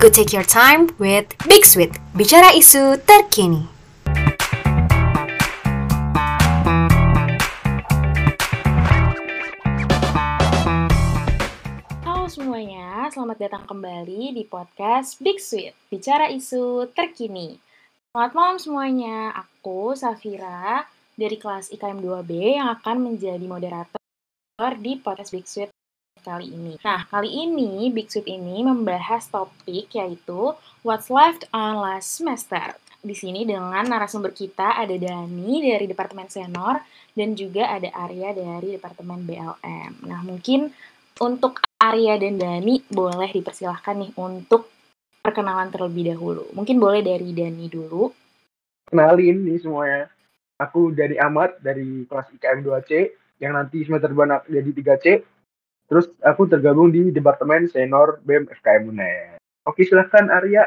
Go take your time with Big Sweet, bicara isu terkini. Halo semuanya, selamat datang kembali di podcast Big Sweet, bicara isu terkini. Selamat malam semuanya, aku Safira dari kelas IKM 2B yang akan menjadi moderator di podcast Big Sweet kali ini. Nah, kali ini Big Sweet ini membahas topik yaitu What's Left on Last Semester. Di sini dengan narasumber kita ada Dani dari Departemen Senor dan juga ada Arya dari Departemen BLM. Nah, mungkin untuk Arya dan Dani boleh dipersilahkan nih untuk perkenalan terlebih dahulu. Mungkin boleh dari Dani dulu. Kenalin nih semuanya. Aku Dani Ahmad dari kelas IKM 2C yang nanti semester 2 jadi 3C. Terus aku tergabung di Departemen Senior BEM FKM UNER. Oke, silahkan Arya.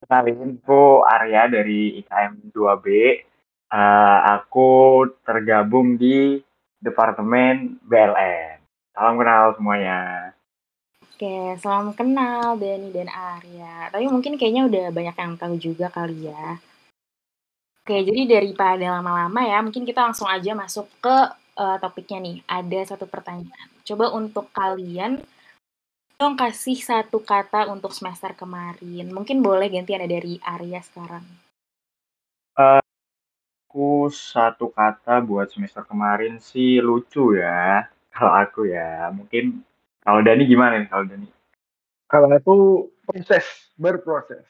Kenalin, aku Arya dari IKM 2B. Uh, aku tergabung di Departemen BLN. Salam kenal semuanya. Oke, salam kenal Dani dan Arya. Tapi mungkin kayaknya udah banyak yang tahu juga kali ya. Oke, jadi daripada lama-lama ya, mungkin kita langsung aja masuk ke uh, topiknya nih. Ada satu pertanyaan. Coba untuk kalian dong kasih satu kata untuk semester kemarin. Mungkin boleh gantian dari Arya sekarang. Uh, aku satu kata buat semester kemarin sih lucu ya. Kalau aku ya, mungkin kalau Dani gimana nih kalau Dani? Kalau aku proses, berproses.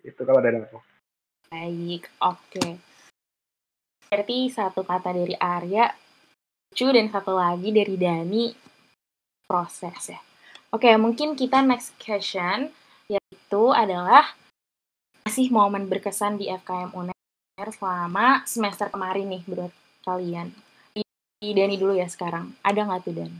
Itu kalau dari aku. Baik, oke. Okay. Berarti satu kata dari Arya lucu dan satu lagi dari Dani proses ya. Oke, mungkin kita next question yaitu adalah masih momen berkesan di FKM UNER selama semester kemarin nih buat kalian. Di Dani dulu ya sekarang. Ada nggak tuh Dan?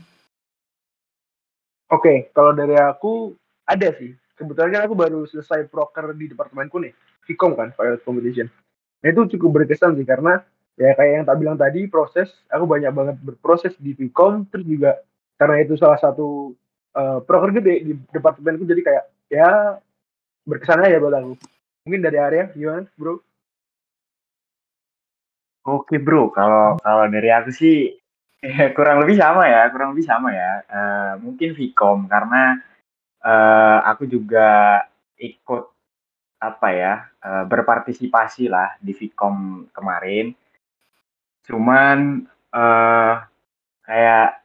Oke, kalau dari aku ada sih. Kebetulan aku baru selesai proker di departemenku nih, Vcom kan, Pilot Competition. Nah itu cukup berkesan sih karena ya kayak yang tak bilang tadi proses, aku banyak banget berproses di Vcom, terus juga karena itu salah satu uh, proker gede di departemenku jadi kayak ya berkesan aja buat aku. Mungkin dari area gimana, bro? Oke bro, kalau kalau dari aku sih ya, kurang lebih sama ya, kurang lebih sama ya. Uh, mungkin Vcom karena uh, aku juga ikut apa ya uh, berpartisipasi lah di Vcom kemarin. Cuman uh, kayak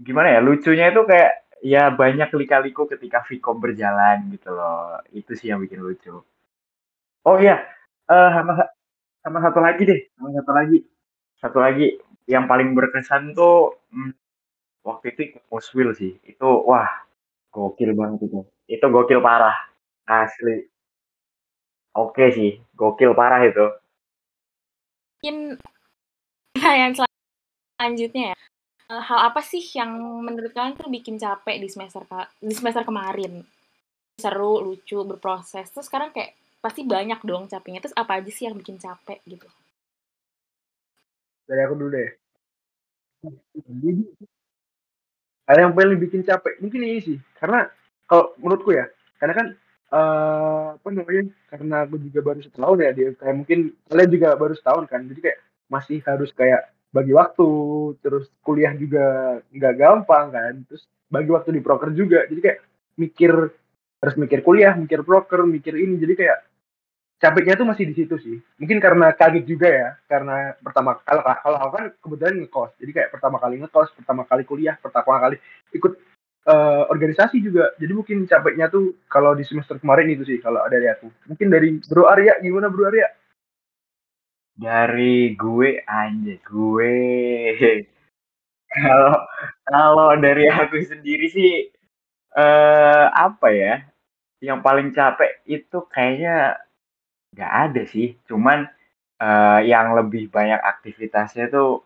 gimana ya lucunya itu kayak ya banyak lika-liku ketika Vcom berjalan gitu loh. Itu sih yang bikin lucu. Oh iya, uh, sama sama satu lagi deh, sama satu lagi. Satu lagi yang paling berkesan tuh hmm, waktu itu Muswil sih. Itu wah, gokil banget itu. Itu gokil parah. Asli. Oke sih, gokil parah itu. Mungkin yang selanjutnya ya. Hal apa sih yang menurut kalian tuh bikin capek di semester di semester kemarin? Seru, lucu, berproses. Terus sekarang kayak pasti banyak dong capeknya. Terus apa aja sih yang bikin capek gitu? Dari aku dulu deh. Hal yang paling bikin capek mungkin ini sih, karena kalau menurutku ya, karena kan uh, apa namanya? Karena aku juga baru setahun ya dia kayak mungkin kalian juga baru setahun kan, jadi kayak masih harus kayak bagi waktu, terus kuliah juga nggak gampang kan, terus bagi waktu di proker juga, jadi kayak mikir harus mikir kuliah, mikir proker, mikir ini, jadi kayak capeknya tuh masih di situ sih. Mungkin karena kaget juga ya, karena pertama kalau kalau aku kan kebetulan ngekos, jadi kayak pertama kali ngekos, pertama kali kuliah, pertama kali ikut uh, organisasi juga. Jadi mungkin capeknya tuh kalau di semester kemarin itu sih kalau dari aku. Mungkin dari Bro Arya gimana Bro Arya? Dari gue aja gue. Kalau kalau dari aku sendiri sih uh, apa ya? Yang paling capek itu kayaknya nggak ada sih, cuman, uh, yang lebih banyak aktivitasnya tuh,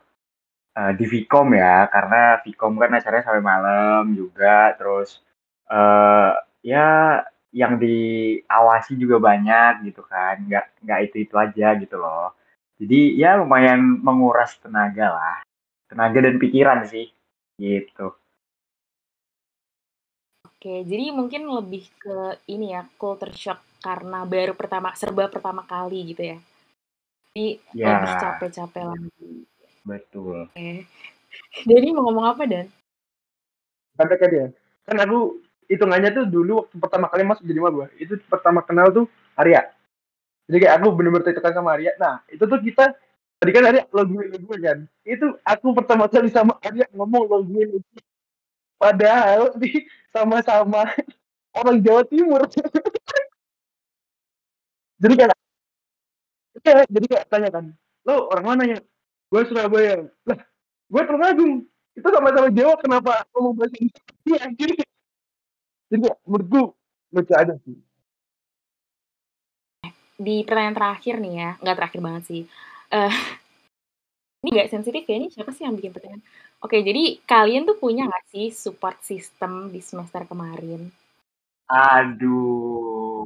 uh, di Vcom ya, karena Vcom kan acaranya sampai malam juga, terus, uh, ya yang diawasi juga banyak gitu kan, nggak nggak itu-itu aja gitu loh. Jadi ya lumayan menguras tenaga lah, tenaga dan pikiran sih, gitu. Oke, jadi mungkin lebih ke ini ya, culture shock karena baru pertama serba pertama kali gitu ya? Jadi Ya. lebih capek-capek lagi. Betul. Oke. Jadi mau ngomong apa, Dan? Kata kan ya, kan aku hitungannya tuh dulu waktu pertama kali masuk jadi maba, itu pertama kenal tuh Arya. Jadi kayak aku bener-bener tekan sama Arya. Nah, itu tuh kita tadi kan Arya lo gue lo gue kan. Itu aku pertama kali sama Arya ngomong lo gue lo gue. Padahal di sama-sama orang Jawa Timur. jadi kayak Iya, jadi kayak tanya kan, lo orang mana ya? Gue Surabaya. Lah, gue Tulungagung. Itu sama-sama Jawa, kenapa ngomong bahasa Indonesia? Iya, jadi, jadi menurut gue lucu aja sih. Di pertanyaan terakhir nih ya, nggak terakhir banget sih. Eh, ini nggak sensitif ya, ini siapa sih yang bikin pertanyaan? Oke, jadi kalian tuh punya nggak sih support system di semester kemarin? Aduh.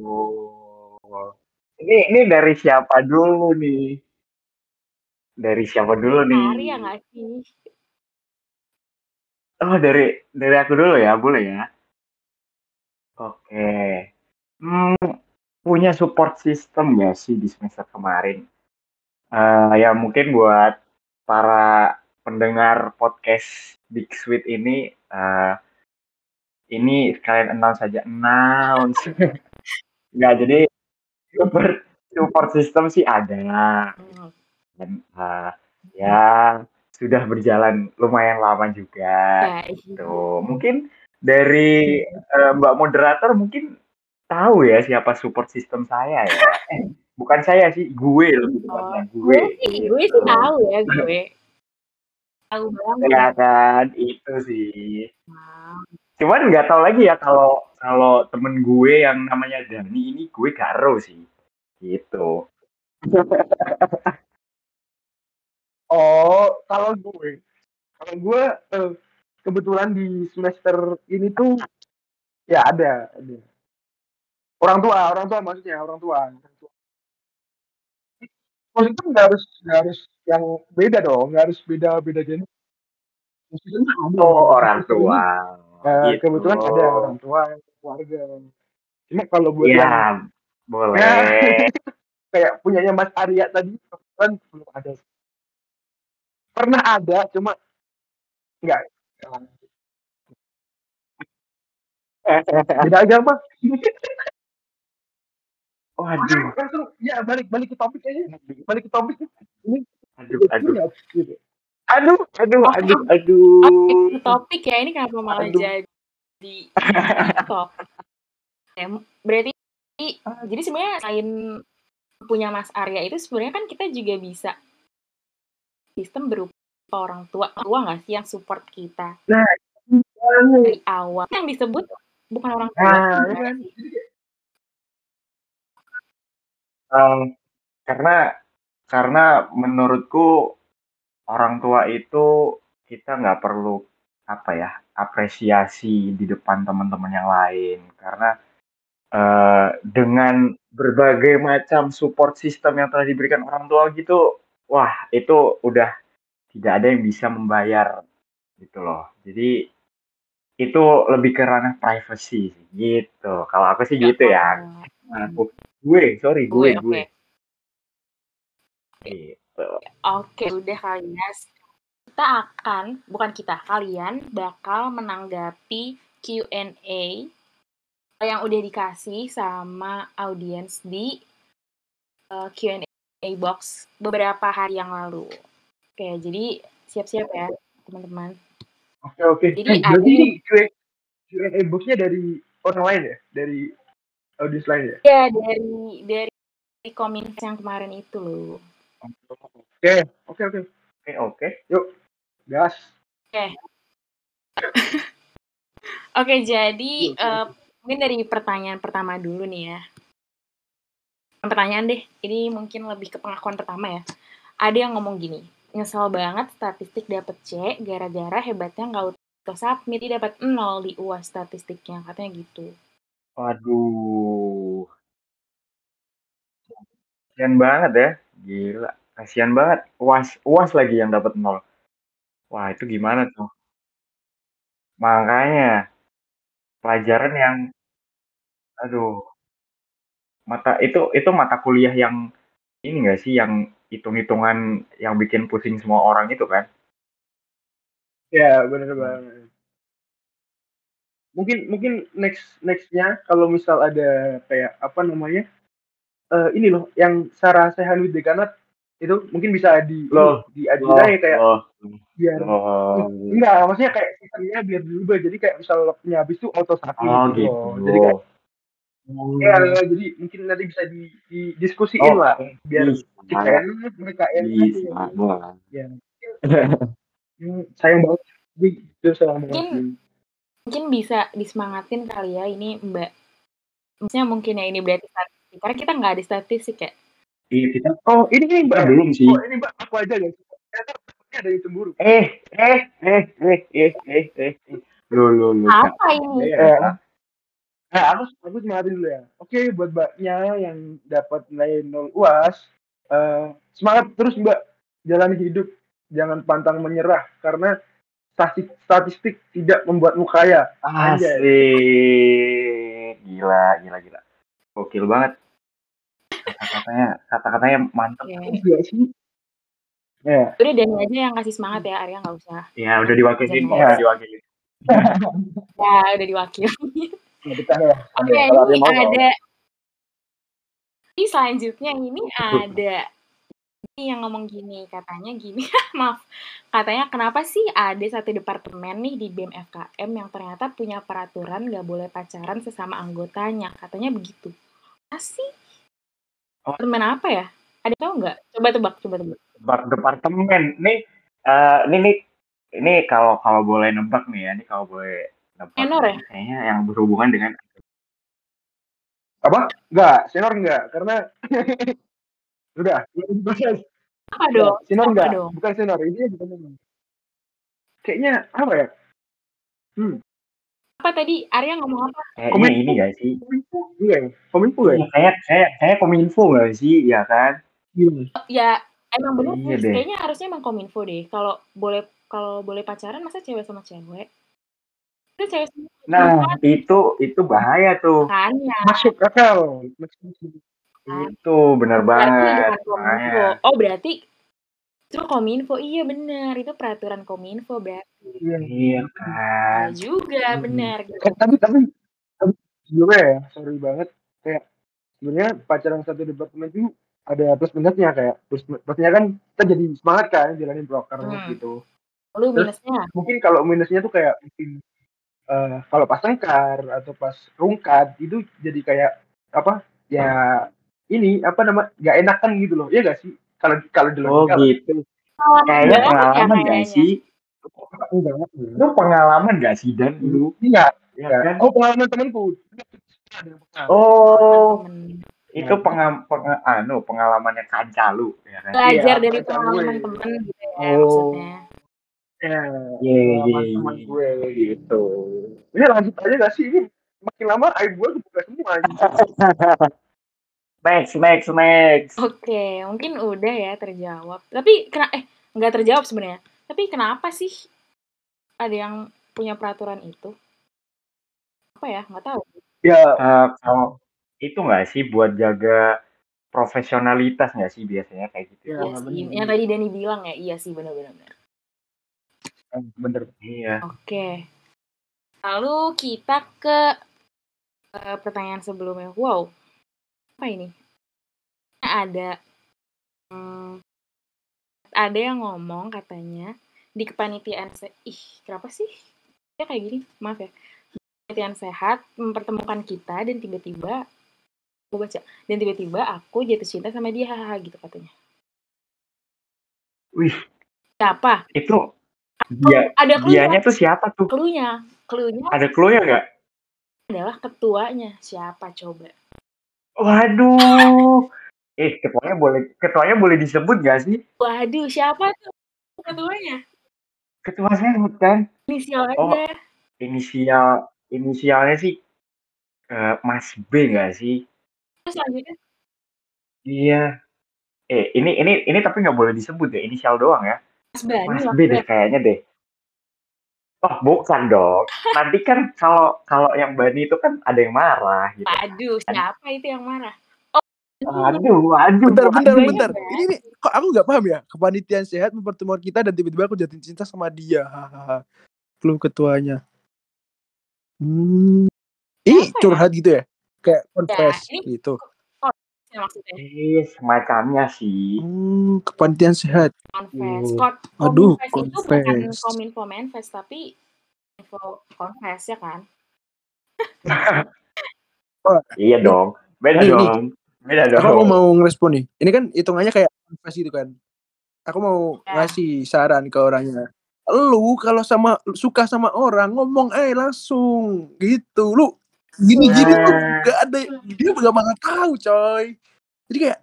Ini ini dari siapa dulu nih? Dari siapa dulu nih? Arya nggak sih? Oh, dari dari aku dulu ya, boleh ya? Oke. Hmm, punya support system ya sih di semester kemarin. Eh, ya mungkin buat para pendengar podcast Big Sweet ini, eh, ini kalian announce saja announce. Nggak, jadi support, support system sih ada. Dan eh, ya sudah berjalan lumayan lama juga. Ya, Tuh, mungkin dari eh, Mbak moderator mungkin tahu ya siapa support system saya ya. Eh, bukan saya sih, gue lebih tepatnya Oh, gue. gue sih, gue sih gitu. tahu ya gue. Tahu banget. Ya kan, itu sih. Wow. Cuman nggak tahu lagi ya kalau kalau temen gue yang namanya Dani ini gue garo sih. Gitu. Oh, kalau gue, kalau gue eh, kebetulan di semester ini tuh ya ada, ada. Orang tua, orang tua maksudnya orang tua. Orang tua. Maksudnya nggak harus nggak harus yang beda dong, nggak harus beda beda jenis. Maksudnya ada. Oh, orang tua. Eh, Gitu. kebetulan ada orang tua, keluarga. Cuma kalau buat yang Iya, boleh. Ya. kayak punyanya Mas Arya tadi kan belum ada. Pernah ada, cuma enggak. Beda agama. Waduh, Langsung ya balik balik ke topik aja. Balik ke topik. Ini aduh, aduh. gitu. Aduh, aduh, Oh, aduh, Oke, aduh. itu topik ya ini kenapa malah Aduh. jadi top? Ya, berarti jadi sebenarnya selain punya Mas Arya itu sebenarnya kan kita juga bisa sistem berupa orang tua tua nggak sih yang support kita dari awal yang disebut bukan orang tua Nah, kan? Em, karena karena menurutku orang tua itu kita nggak perlu apa ya apresiasi di depan teman-teman yang lain. Karena eh, dengan berbagai macam support system yang telah diberikan orang tua gitu wah itu udah tidak ada yang bisa membayar gitu loh. Jadi itu lebih ke ranah privacy gitu. Kalau aku sih gitu ya. aku gue sorry gue gue oke gue gitu Oke, udah kali ya. Kita akan, bukan kita, kalian bakal menanggapi Q&A yang udah dikasih sama audiens di uh, Q&A box beberapa hari yang lalu. Oke, jadi siap-siap ya, teman-teman. Oke oke. Jadi Eh, Q&A Q&A box-nya dari orang lain ya? Dari audiens lain ya? Ya, dari dari komen yang kemarin itu loh. Oke, oke oke. oke oke Gas. Oke, jadi Oke, oke. eh, mungkin dari pertanyaan pertama dulu nih ya. Pertanyaan deh, ini mungkin lebih ke pengakuan pertama ya. Ada yang ngomong gini, nyesel banget statistik dapet C, gara-gara hebatnya nggak auto submit, dapat 0 di UAS statistiknya, katanya gitu. Waduh. Kasian banget ya. Gila. Kasian banget. Uas, uas lagi yang dapat nol. Wah, itu gimana tuh? Makanya. pelajaran yang aduh mata itu itu mata kuliah yang ini enggak sih yang hitung-hitungan yang bikin pusing semua orang itu kan? Ya, bener banget. Mungkin mungkin next nextnya kalau misal ada kayak apa namanya? eh ini loh yang Sarah Sechan with Dekanat itu mungkin bisa di Loh, diajuin Loh, aja kayak loh, biar loh. enggak maksudnya kayak sistemnya biar diubah jadi kayak misal locknya habis itu auto satu Oh gitu, gitu. loh. jadi kayak ya jadi mungkin nanti bisa di, didiskusiin Oh, lah biar bisa. kita enak mereka enak ya sayang banget jadi itu sayang banget Mungkin mungkin bisa disemangatin kali ya ini Mbak. Maksudnya mungkin ya ini berarti statistik karena kita nggak ada statistik ya. Iya, kita oh ini ini mbak belum sih. oh ini mbak aku aja ternyata ada yang cemburu Eh, eh, eh, eh, eh, eh, eh. Lu, lu, lu. Apa ini? Eh, Nah, aku aku semangatin dulu ya. Oke, buat mbaknya yang dapat nilai nol uas, eh, semangat terus mbak, jalani hidup, jangan pantang menyerah karena statistik, statistik tidak membuatmu kaya. Asik. Gila, gila, gila. Gokil banget. Kata-katanya, kata-katanya mantep. Iya sih. Ya, Udah Dani aja yang kasih semangat ya, Arya nggak usah. Ya, udah diwakilin, Jangan. udah diwakilin. Ya, udah diwakili. ya ya. Oke, ini ada ini selanjutnya ini ada ini yang ngomong gini katanya gini maaf katanya kenapa sih ada satu departemen nih di BEM FKM yang ternyata punya peraturan nggak boleh pacaran sesama anggotanya katanya begitu masih Oh. departemen apa ya ada tahu nggak coba tebak coba tebak Depart- Departemen. Nih, eh, ini, nih, ini kalau kalau boleh nebak nih ya, ini kalau boleh nebak. Tenor ya? Kayaknya yang berhubungan dengan Apa? Enggak, senior enggak, karena udah, belum dibahas. apa dong Senior apa enggak, dong bukan senior, ini bukan senior. Kayaknya apa ya? apa tadi Arya ngomong apa kayaknya Kominfo. ini gak sih? Kominfo, iya ya? Kominfo ya? Iya, kayak kayak kayak kominfo gak sih, ya kan? Iya. ya emang bener Iya sih deh. kayaknya harusnya emang kominfo deh kalau boleh kalau boleh pacaran masa cewek sama cewek itu cewek sama cewek Nah, itu itu bahaya tuh. kan ya Masuk akal. Masuk akal. Itu benar banget. kominfo oh berarti itu kominfo iya benar itu peraturan kominfo berarti Iya. Iya ya kan. juga Hmm. benar gitu. Tapi tapi tapi sebenarnya ya sorry banget kayak sebenarnya pacaran satu departemen itu ada plus minusnya kayak plus plusnya kan kita jadi semangat kan jalanin proker Hmm. gitu lu Terus- minusnya mungkin kalau minusnya tuh kayak mungkin eh, kalau pas tengkar atau pas rungkat itu jadi kayak apa ya ini apa nama nggak enakan gitu loh ya gak sih kalau kalau di Oh gitu. pengalaman Kayaknya ya pengalaman gak kayaknya sih? enggak Lu pengalaman gak sih Dan dulu? iya Ya kan? oh pengalaman temanku. Oh, itu pengam peng- anu pengalamannya kanca lu, ya kan? belajar Iya, dari pengalaman temen gitu ya Oh. maksudnya Ya, Iya, iya, pengalaman iya, teman gue gitu. Ini lanjut aja gak sih? Ini makin lama aib gue kebuka semua. Next, next, next. Oke, mungkin udah ya terjawab. Tapi kena eh nggak terjawab sebenarnya. Tapi kenapa sih ada yang punya peraturan itu? Apa ya? Nggak tahu. Ya, Eh, kalau itu nggak sih buat jaga profesionalitas nggak sih biasanya kayak gitu? Ya, Iya sih. bener. Yang tadi Dani bilang ya, iya sih benar-benar. benar. bener. Iya. Oke. Lalu kita ke eh, pertanyaan sebelumnya. Wow, apa ini? Ada hmm, ada yang ngomong katanya di kepanitiaan se ih kenapa sih? Ya kayak gini maaf ya. Kepanitiaan sehat mempertemukan kita dan tiba-tiba aku baca dan tiba-tiba aku jatuh cinta sama dia hahaha gitu katanya. Wih, siapa? Itu dia ada dianya tuh siapa tuh? cluenya cluenya Ada clue ya nggak? adalah ketuanya. Siapa coba Waduh. Eh, ketuanya boleh ketuanya boleh disebut nggak sih? Waduh, siapa tuh ketuanya? Ketua sebut kan? Inisial aja. Oh. Inisial inisialnya sih eh, Mas B nggak sih? Terus selanjutnya, Iya. Eh, ini ini ini tapi nggak boleh disebut ya, inisial doang ya. Mas Bani Mas B deh kayaknya deh. Oh, bukan dong. Nanti kan kalau kalau yang Bani itu kan ada yang marah gitu. Aduh, siapa itu yang marah? Aduh, aduh. Bentar, bentar, bentar. ya. Ini nih, kok aku nggak paham ya? Kepanitiaan sehat mempertemukan kita dan tiba-tiba aku jatuh cinta sama dia. Hahaha. Keluh ketuanya. Hmm. Ini Apa ya? curhat gitu ya? Kayak confess ini- gitu. Ya, maksudnya Eh, semacamnya sih. Hmm, kepanitiaan sehat. confess. Aduh. Kon- Aduh, Kominfo itu bukan kominfo manifest tapi info confess ya kan? Iya dong. Beda nih. dong. Beda dong. Aku mau ngerespon nih. Ini kan hitungannya kayak confess gitu kan. Aku mau Ya. ngasih saran ke orangnya. Lu kalau sama suka sama orang ngomong eh langsung gitu. Lu gini-gini tuh Nah. gak ada dia gak bakal tahu coy. Jadi kayak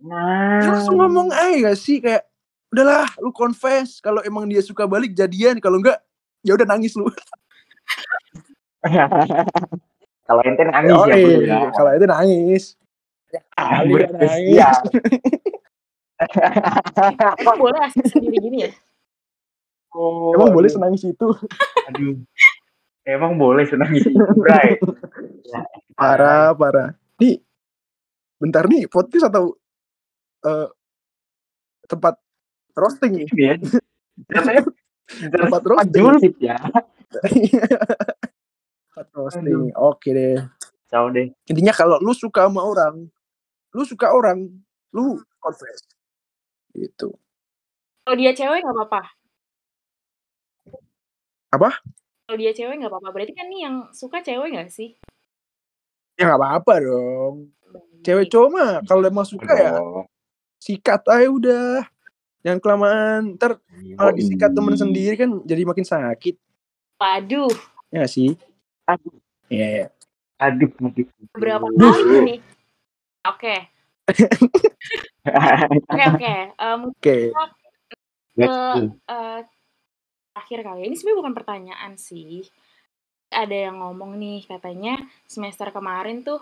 Nah. ya langsung ngomong aja gak sih kayak udahlah lu confess kalau emang dia suka balik jadian kalau enggak ya udah nangis lu. kalau ente nangis Oh, ya, iya, ya. kalau itu nangis. Ya, ya nangis. Emang boleh asik sendiri gini ya? Oh, Emang boleh aduh. senangis itu? Aduh. Emang boleh senang gitu, Bray. Ya, Parah, parah. Nih, bentar nih, podcast atau eh, tempat roasting nih? Ya. Katanya Tempat roasting. julid ya. tempat roasting. Oke deh. Ciao deh. Intinya kalau lu suka sama orang, lu suka orang, lu confess. Gitu. Kalau dia cewek nggak apa-apa. Apa? Kalau dia cewek nggak apa-apa. Berarti kan nih yang suka cewek nggak sih? Ya nggak apa-apa dong. Cewek cowok mah kalau emang suka ya sikat aja udah. Yang kelamaan ntar malah Oh, disikat temen iya. sendiri kan jadi makin sakit. Waduh, Ya sih? Aduh. Iya. Aduh, aduh. berapa kali nih? Oke, oke, oke. Oke. Let's ke eh, akhir kali ini sebenarnya bukan pertanyaan sih. Ada yang ngomong nih katanya semester kemarin tuh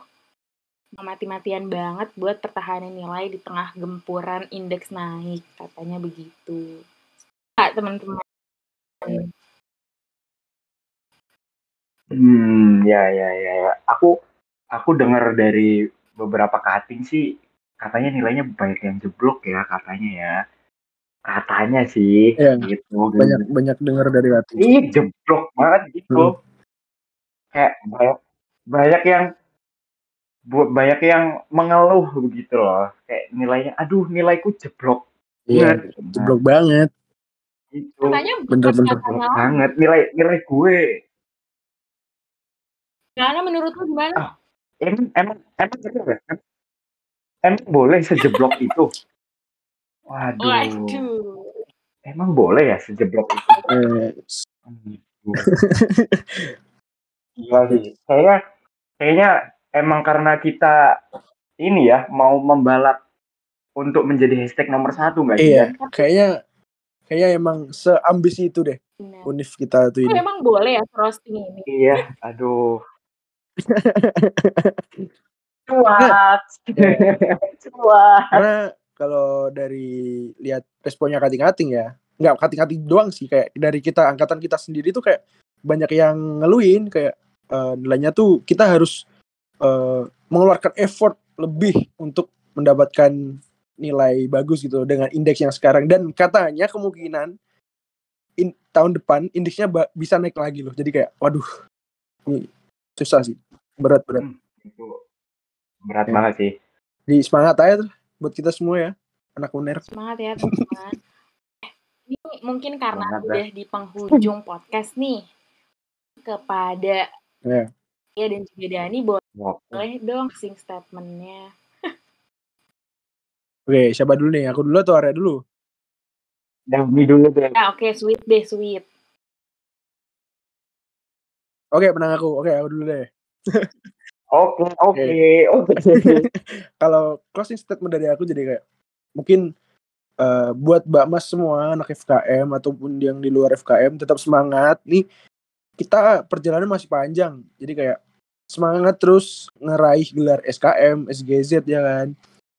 mati-matian banget buat pertahanan nilai di tengah gempuran indeks naik katanya begitu. Kak teman-teman. Hmm, ya, ya, ya, ya. Aku, aku dengar dari beberapa cutting sih, katanya nilainya banyak yang jeblok ya, katanya ya. Katanya sih, Iya. gitu. Banyak banyak dengar dari hati. Ih, jeblok banget gitu. Hmm. Kayak banyak, banyak yang buat banyak yang mengeluh begitu loh. Kayak nilainya, aduh nilaiku jeblok. Iya, banget. jeblok banget. Katanya Bener-bener. banget nilai nilai gue. Gimana menurut lu gimana? Ah. Emang emang emang bener ya? Em- Emang boleh sejeblok itu? Waduh. Waduh. Emang boleh ya sejeblok itu? Eh, Gila sih. Kayaknya kayaknya emang karena kita ini ya mau membalap untuk menjadi hashtag nomor satu nggak sih? iya, kayaknya kayaknya emang seambisi itu deh Benar. univ kita tuh Itu ini. emang boleh ya roasting ini? Iya, aduh. Cuat. Cuat. Karena kalau dari lihat responnya kating-kating ya, nggak kating-kating doang sih kayak dari kita angkatan kita sendiri tuh kayak banyak yang ngeluhin kayak eh, nilainya tuh kita harus eh, mengeluarkan effort lebih untuk mendapatkan nilai bagus gitu dengan indeks yang sekarang dan katanya kemungkinan in- tahun depan indeksnya ba- bisa naik lagi loh jadi kayak waduh ini susah sih berat berat Itu berat Ya. banget sih. di semangat aja tuh buat kita semua ya anak uner Semangat ya teman-teman. Eh, Ini mungkin karena Semangat, udah di penghujung podcast nih. Kepada Ya. ya dan juga Dani boleh Oke. dong sing statementnya. oke siapa dulu nih aku dulu atau Arya dulu Dami dulu deh. Ya oke sweet deh sweet. oke menang aku oke aku dulu deh Oke, oke, oke. kalau closing statement dari aku jadi kayak mungkin eh, buat Mbak Mas semua anak FKM ataupun yang di luar FKM tetap semangat nih kita perjalanan masih panjang. Jadi kayak semangat terus ngeraih gelar SKM SGZ ya kan?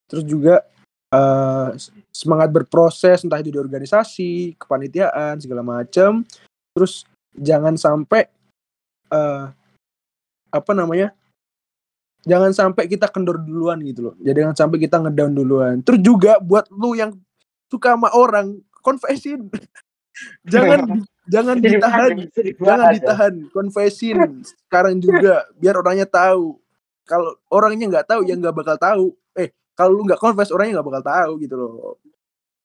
Terus juga eh, semangat berproses entah itu di organisasi kepanitiaan segala macam terus jangan sampai eh apa namanya? Jangan sampai kita kendor duluan gitu loh. Jadi jangan sampai kita ngedown duluan. Terus juga buat lu yang suka sama orang confessin jangan jangan Jadi ditahan. jangan ya. ditahan. Confessin sekarang juga. Biar orangnya tahu. Kalau orangnya nggak tahu ya nggak bakal tahu. Eh kalau lu nggak confess orangnya nggak bakal tahu gitu loh.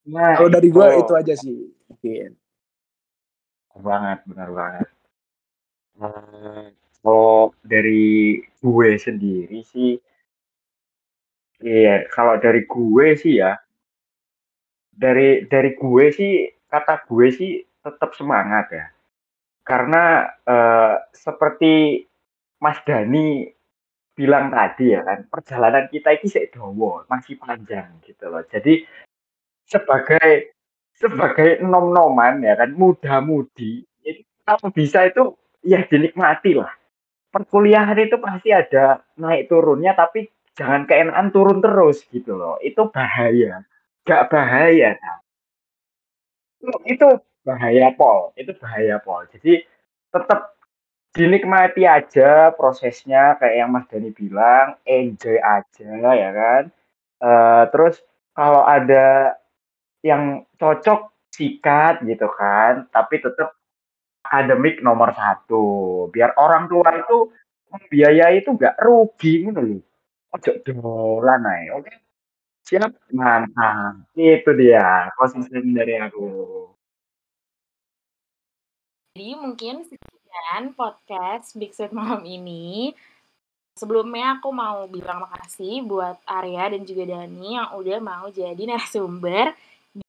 Nah, kalau dari gua itu. aja sih. Mungkin. Banget, benar banget. Eh, kalau dari gue sendiri sih, iya, kalau dari gue sih ya, dari dari gue sih, kata gue sih tetap semangat ya. Karena eh, seperti Mas Dani bilang tadi ya kan, perjalanan kita ini sedowo, masih panjang gitu loh. Jadi sebagai sebagai nom-noman ya kan muda-mudi kalau bisa itu ya dinikmati lah perkuliahan itu pasti ada naik turunnya tapi jangan keenakan turun terus gitu loh itu bahaya gak bahaya kan? itu bahaya pol. Itu bahaya pol. Jadi tetap dinikmati aja prosesnya kayak yang Mas Dani bilang enjoy aja ya kan? Eh, terus kalau ada yang cocok sikat gitu kan? Tapi tetap akademik nomor satu. Biar orang tua itu membiayai itu nggak rugi gitu loh. Ojo dolan ae oke? Siap? Mantap itu dia konsisten dari aku Jadi mungkin sekian podcast Big Sweet malam ini. Sebelumnya aku mau bilang makasih buat Arya dan juga Dani yang udah mau jadi narasumber di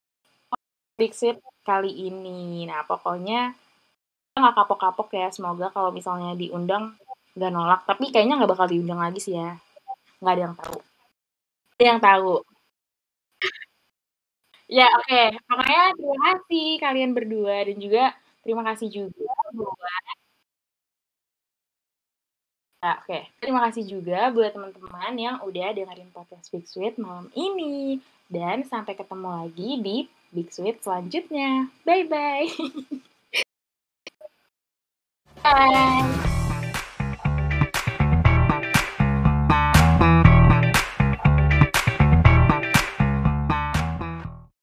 Big Sweet kali ini. Nah pokoknya nggak kapok-kapok ya. Semoga kalau misalnya diundang nggak nolak. Tapi kayaknya nggak bakal diundang lagi sih ya. Nggak ada yang tahu. Ada yang tahu. Ya oke. Makanya terima kasih kalian berdua dan juga terima kasih juga buat Ya, Oke, terima kasih juga buat teman-teman yang udah dengerin podcast Big Sweet malam ini. Dan sampai ketemu lagi di Big Sweet selanjutnya. Bye-bye. Bye.